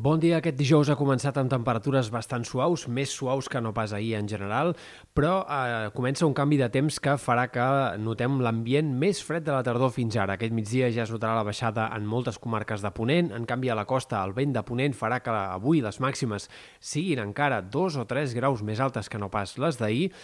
Bon dia. Aquest dijous ha començat amb temperatures bastant suaus, més suaus que no pas ahir en general, però eh, comença un canvi de temps que farà que notem l'ambient més fred de la tardor fins ara. Aquest migdia ja es notarà la baixada en moltes comarques de Ponent. En canvi, a la costa, el vent de Ponent farà que avui les màximes siguin encara 2 o 3 graus més altes que no pas les d'ahir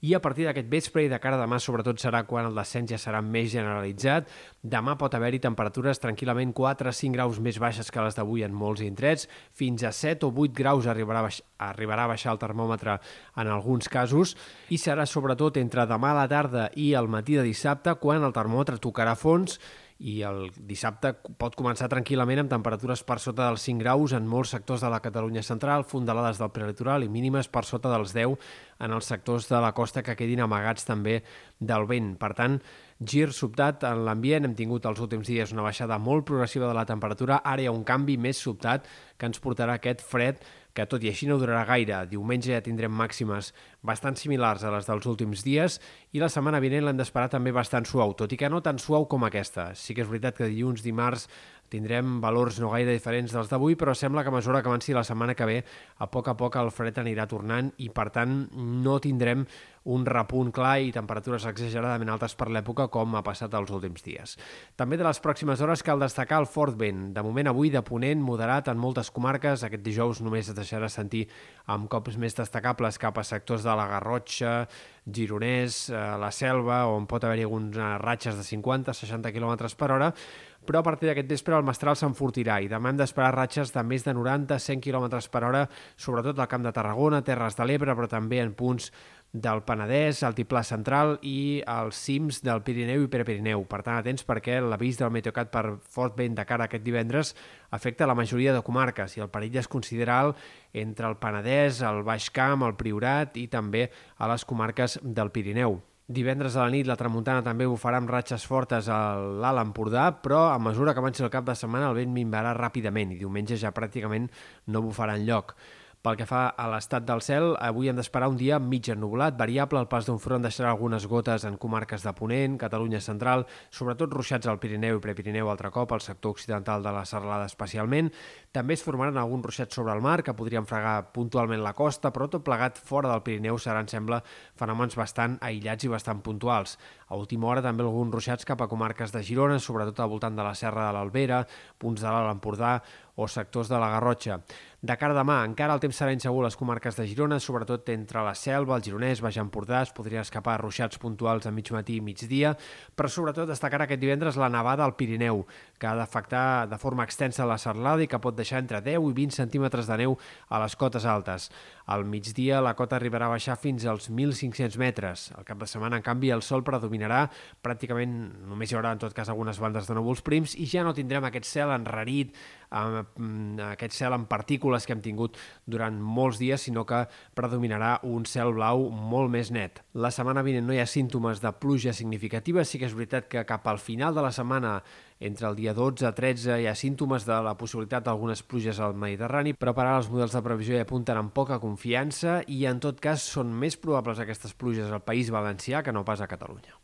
i a partir d'aquest vespre i de cara a demà sobretot serà quan el descens ja serà més generalitzat. Demà pot haver-hi temperatures tranquil·lament 4 a 5 graus més baixes que les d'avui en molts indrets, fins a 7 o 8 graus arribarà a, baix, arribarà a baixar el termòmetre en alguns casos. I serà sobretot entre demà a la tarda i el matí de dissabte quan el termòmetre tocarà fons i el dissabte pot començar tranquil·lament amb temperatures per sota dels 5 graus en molts sectors de la Catalunya central, fondalades del prelitoral i mínimes per sota dels 10 en els sectors de la costa que quedin amagats també del vent. Per tant, gir sobtat en l'ambient. Hem tingut els últims dies una baixada molt progressiva de la temperatura. Ara hi ha un canvi més sobtat que ens portarà aquest fred que tot i així no durarà gaire. Diumenge ja tindrem màximes bastant similars a les dels últims dies i la setmana vinent l'hem d'esperar també bastant suau, tot i que no tan suau com aquesta. Sí que és veritat que dilluns, dimarts tindrem valors no gaire diferents dels d'avui, però sembla que a mesura que avanci la setmana que ve, a poc a poc el fred anirà tornant i, per tant, no tindrem un repunt clar i temperatures exageradament altes per l'època com ha passat els últims dies. També de les pròximes hores cal destacar el fort vent. De moment avui de ponent moderat en moltes comarques. Aquest dijous només es deixarà sentir amb cops més destacables cap a sectors de la Garrotxa, Gironès, eh, la Selva, on pot haver-hi algunes ratxes de 50-60 km per hora, però a partir d'aquest vespre el mestral s'enfortirà i demà hem d'esperar ratxes de més de 90-100 km per hora, sobretot al Camp de Tarragona, Terres de l'Ebre, però també en punts del Penedès, Altiplà Central i els cims del Pirineu i Prepirineu. Per tant, atents perquè l'avís del Meteocat per fort vent de cara aquest divendres afecta la majoria de comarques i el perill es considera alt entre el Penedès, el Baix Camp, el Priorat i també a les comarques del Pirineu. Divendres a la nit la tramuntana també bufarà amb ratxes fortes a l'Alt Empordà, però a mesura que avanci el cap de setmana el vent minvarà ràpidament i diumenge ja pràcticament no bufarà en lloc. Pel que fa a l'estat del cel, avui hem d'esperar un dia mig ennublat, variable. El pas d'un front deixarà algunes gotes en comarques de Ponent, Catalunya central, sobretot ruixats al Pirineu i Prepirineu altre cop, al sector occidental de la Serralada especialment. També es formaran alguns ruixats sobre el mar que podrien fregar puntualment la costa, però tot plegat fora del Pirineu seran, sembla, fenòmens bastant aïllats i bastant puntuals. A última hora també alguns ruixats cap a comarques de Girona, sobretot al voltant de la Serra de l'Albera, punts de l'Alt Empordà o sectors de la Garrotxa. De cara a demà, encara el temps serà insegur a les comarques de Girona, sobretot entre la Selva, el Gironès, Baix Empordà, es podrien escapar ruixats puntuals a mig matí i migdia, però sobretot destacarà aquest divendres la nevada al Pirineu, que ha d'afectar de forma extensa la serlada i que pot deixar entre 10 i 20 centímetres de neu a les cotes altes. Al migdia la cota arribarà a baixar fins als 1.500 metres. Al cap de setmana, en canvi, el sol predominarà, pràcticament només hi haurà en tot cas algunes bandes de núvols prims i ja no tindrem aquest cel enrarit, amb aquest cel en partícules que hem tingut durant molts dies, sinó que predominarà un cel blau molt més net. La setmana vinent no hi ha símptomes de pluja significativa, sí que és veritat que cap al final de la setmana entre el dia 12 i 13 hi ha símptomes de la possibilitat d'algunes pluges al Mediterrani, però per ara els models de previsió hi apunten amb poca confiança i en tot cas són més probables aquestes pluges al País Valencià que no pas a Catalunya.